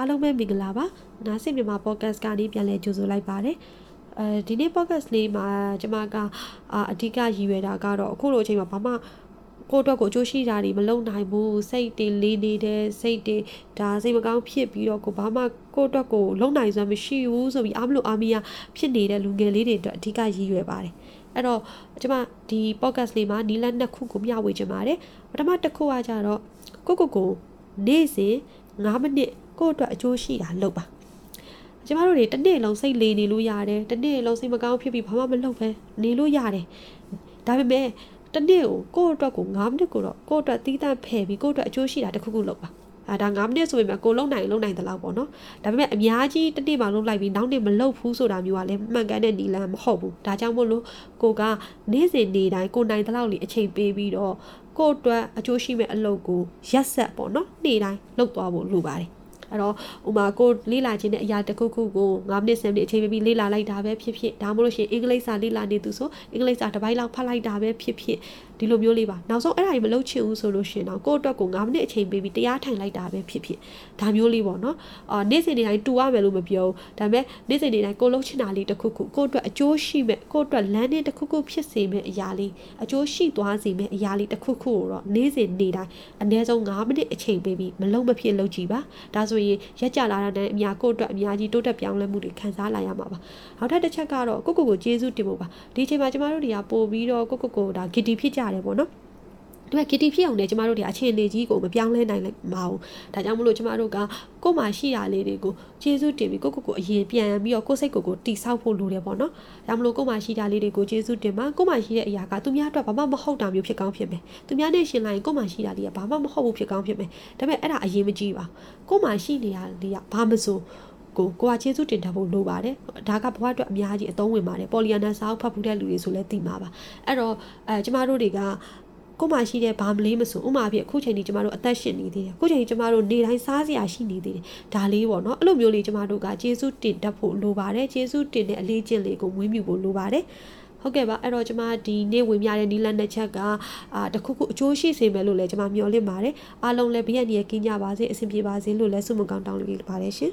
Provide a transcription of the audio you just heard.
အားလုံးပဲမင်္ဂလာပါနားဆင်မြန်မာ podcast ကနေပြန်လည်ကြိုဆိုလိုက်ပါတယ်အဲဒီနေ့ podcast လေးမှာကျွန်မကအအဓိကရည်ရွယ်တာကတော့အခုလိုအချိန်မှာဘာမှကိုယ့်အတွက်ကိုအကျိုးရှိတာတွေမလုပ်နိုင်ဘူးစိတ်တွေလေးနေတဲ့စိတ်တွေဒါစိတ်မကောင်းဖြစ်ပြီးတော့ကိုဘာမှကိုယ့်အတွက်ကိုလုပ်နိုင်စွမ်းမရှိဘူးဆိုပြီးအားမလို့အားမရဖြစ်နေတဲ့လူငယ်လေးတွေအတွက်အဓိကရည်ရွယ်ပါတယ်အဲ့တော့ကျွန်မဒီ podcast လေးမှာနီလန်နှစ်ခုကိုမျှဝေချင်ပါတယ်ပထမတစ်ခုကကြတော့ကိုကိုကိုနေ့စဉ် 9မိနစ်ကိုယ့်အတွက်အကျိုးရှိတာလုပ်ပါကျမတို့တွေတစ်နေ့လုံးစိတ်လေနေလို့ရတယ်တစ်နေ့လုံးစိတ်မကောင်းဖြစ်ပြီးဘာမှမလုပ်ပဲနေလို့ရတယ်ဒါပေမဲ့တစ်နေ့ကိုကိုယ့်အတွက်ကို9မိနစ်ကိုတော့ကိုယ့်အတွက်တီးတန့်ဖယ်ပြီးကိုယ့်အတွက်အကျိုးရှိတာတစ်ခုခုလုပ်ပါ အဲဒါ9မိနစ်ဆိုပေမဲ့ကိုလုံနိုင်လုံနိုင်တဲ့လောက်ပေါ့နော်ဒါပေမဲ့အများကြီးတစ်နေ့မှလုံလိုက်ပြီးနောက်နေ့မလုံဘူးဆိုတာမျိုးကလည်းမှန်ကန်တဲ့နီလန်မဟုတ်ဘူးဒါကြောင့်မို့လို့ကိုကနေ့စဉ်နေ့တိုင်းကိုနိုင်တဲ့လောက်လေးအချိန်ပေးပြီးတော့ကိုယ့်အတွက်အကျိုးရှိမဲ့အလုပ်ကိုရက်ဆက်ပေါ့နော်နေ့တိုင်းလုပ်သွားဖို့လိုပါတယ် အဲ့တော့ဥမာကိုလေးလာခြင်းတဲ့အရာတစ်ခုခုကို9မိနစ်10မိနစ်အချိန်ပေးပြီးလေးလာလိုက်တာပဲဖြစ်ဖြစ်ဒါမှမဟုတ်ရှင်အင်္ဂလိပ်စာလေးလာနေသူဆိုအင်္ဂလိပ်စာတစ်ပိုင်းလောက်ဖတ်လိုက်တာပဲဖြစ်ဖြစ်ဒီလိုမျိုးလေးပါနောက်ဆုံးအဲ့ဒါကြီးမလုပ်ချင်ဘူးဆိုလို့ရှင်တော့ကိုယ့်အတွက်ကို9မိနစ်အချိန်ပေးပြီးတရားထိုင်လိုက်တာပဲဖြစ်ဖြစ်ဒါမျိုးလေးပေါ့နော်အာနေ့စဉ်နေ့တိုင်းတူရမယ်လို့မပြောဘူးဒါပေမဲ့နေ့စဉ်နေ့တိုင်းကိုလုပ်ချင်တာလေးတစ်ခုခုကိုယ့်အတွက်အကျိုးရှိမဲ့ကိုယ့်အတွက်လမ်းနဲ့တစ်ခုခုဖြစ်စေမဲ့အရာလေးအကျိုးရှိသွားစေမဲ့အရာလေးတစ်ခုခုကိုတော့နေ့စဉ်နေ့တိုင်းအနည်းဆုံး9မိနစ်အချိန်ပေးပြီးမလုံးမဖြစ်လုပ်ကြည့်ပါဒါဆိုရင်ရက်ကြလာတာနဲ့အများကိုယ့်အတွက်အများကြီးတိုးတက်ပြောင်းလဲမှုတွေခံစားလာရမှာပါနောက်ထပ်တစ်ချက်ကတော့ကိုကိုကိုကျေးဇူးတင်ဖို့ပါဒီအချိန်မှာကျမတို့တွေကပို့ပြီးတော့ကိုကိုကိုဒါဂီတီဖြစ်ကြတယ်ပေါ့နော် ဒီမှာ kitty ဖြစ်အောင်လည်းကျမတို့တွေအခြေအနေကြီးကိုမပြောင်းလဲနိုင်မအောင်ဒါကြောင့်မလို့ကျမတို့ကကို့မှာရှိတာလေးတွေကိုကျေးဇူးတင်ပြီးကိုကိုကိုအရင်ပြန်ပြီးတော့ကိုစိတ်ကိုကိုတိဆောက်ဖို့လိုတယ်ပေါ့နော်ဒါမလို့ကို့မှာရှိတာလေးတွေကိုကျေးဇူးတင်ပါကို့မှာရှိတဲ့အရာကသူများအတွက်ဘာမှမဟုတ်တာမျိုးဖြစ်ကောင်းဖြစ်မယ်သူများနဲ့ရှင်လိုက်ရင်ကို့မှာရှိတာလေးကဘာမှမဟုတ်ဘူးဖြစ်ကောင်းဖြစ်မယ်ဒါပေမဲ့အဲ့ဒါအရင်မကြည့်ပါကို့မှာရှိနေတာလေးကဘာမစိုးကိုကိုကကျေးဇူးတင်တတ်ဖို့လိုပါတယ်ဒါကဘဝအတွက်အများကြီးအသုံးဝင်ပါတယ်ပေါ်လီယန်နာစာအုပ်ဖတ်ဖူးတဲ့လူတွေဆိုလည်းသိမှာပါအဲ့တော့အဲကျမတို့တွေက ကိုမှရှိတဲ့ဘာမလေးမဆိုဥမာဖြစ်အခုချိန်ဒီကျမတို့အသက်ရှင်နေသေးတယ်အခုချိန်ကျမတို့နေတိုင်းစားစရာရှိနေသေးတယ်ဒါလေးပေါ့နော်အဲ့လိုမျိုးလေးကျမတို့ကကျေးဇူးတင်တတ်ဖို့လိုပါတယ်ကျေးဇူးတင်တဲ့အလေးကျင့်လေးကိုမွေးမြူဖို့လိုပါတယ်ဟုတ်ကဲ့ပါအဲ့တော့ကျမဒီနေ့ဝင်ပြတဲ့နီလန်နှစ်ချက်ကအာတခုခုအကျိုးရှိစေမယ်လို့လည်းကျမမျှော်လင့်ပါတယ်အားလုံးလည်းဘေးရန်ရကင်းကြပါစေအဆင်ပြေပါစေလို့လည်းဆုမကောင်းတောင်းလို့ပါတယ်ရှင်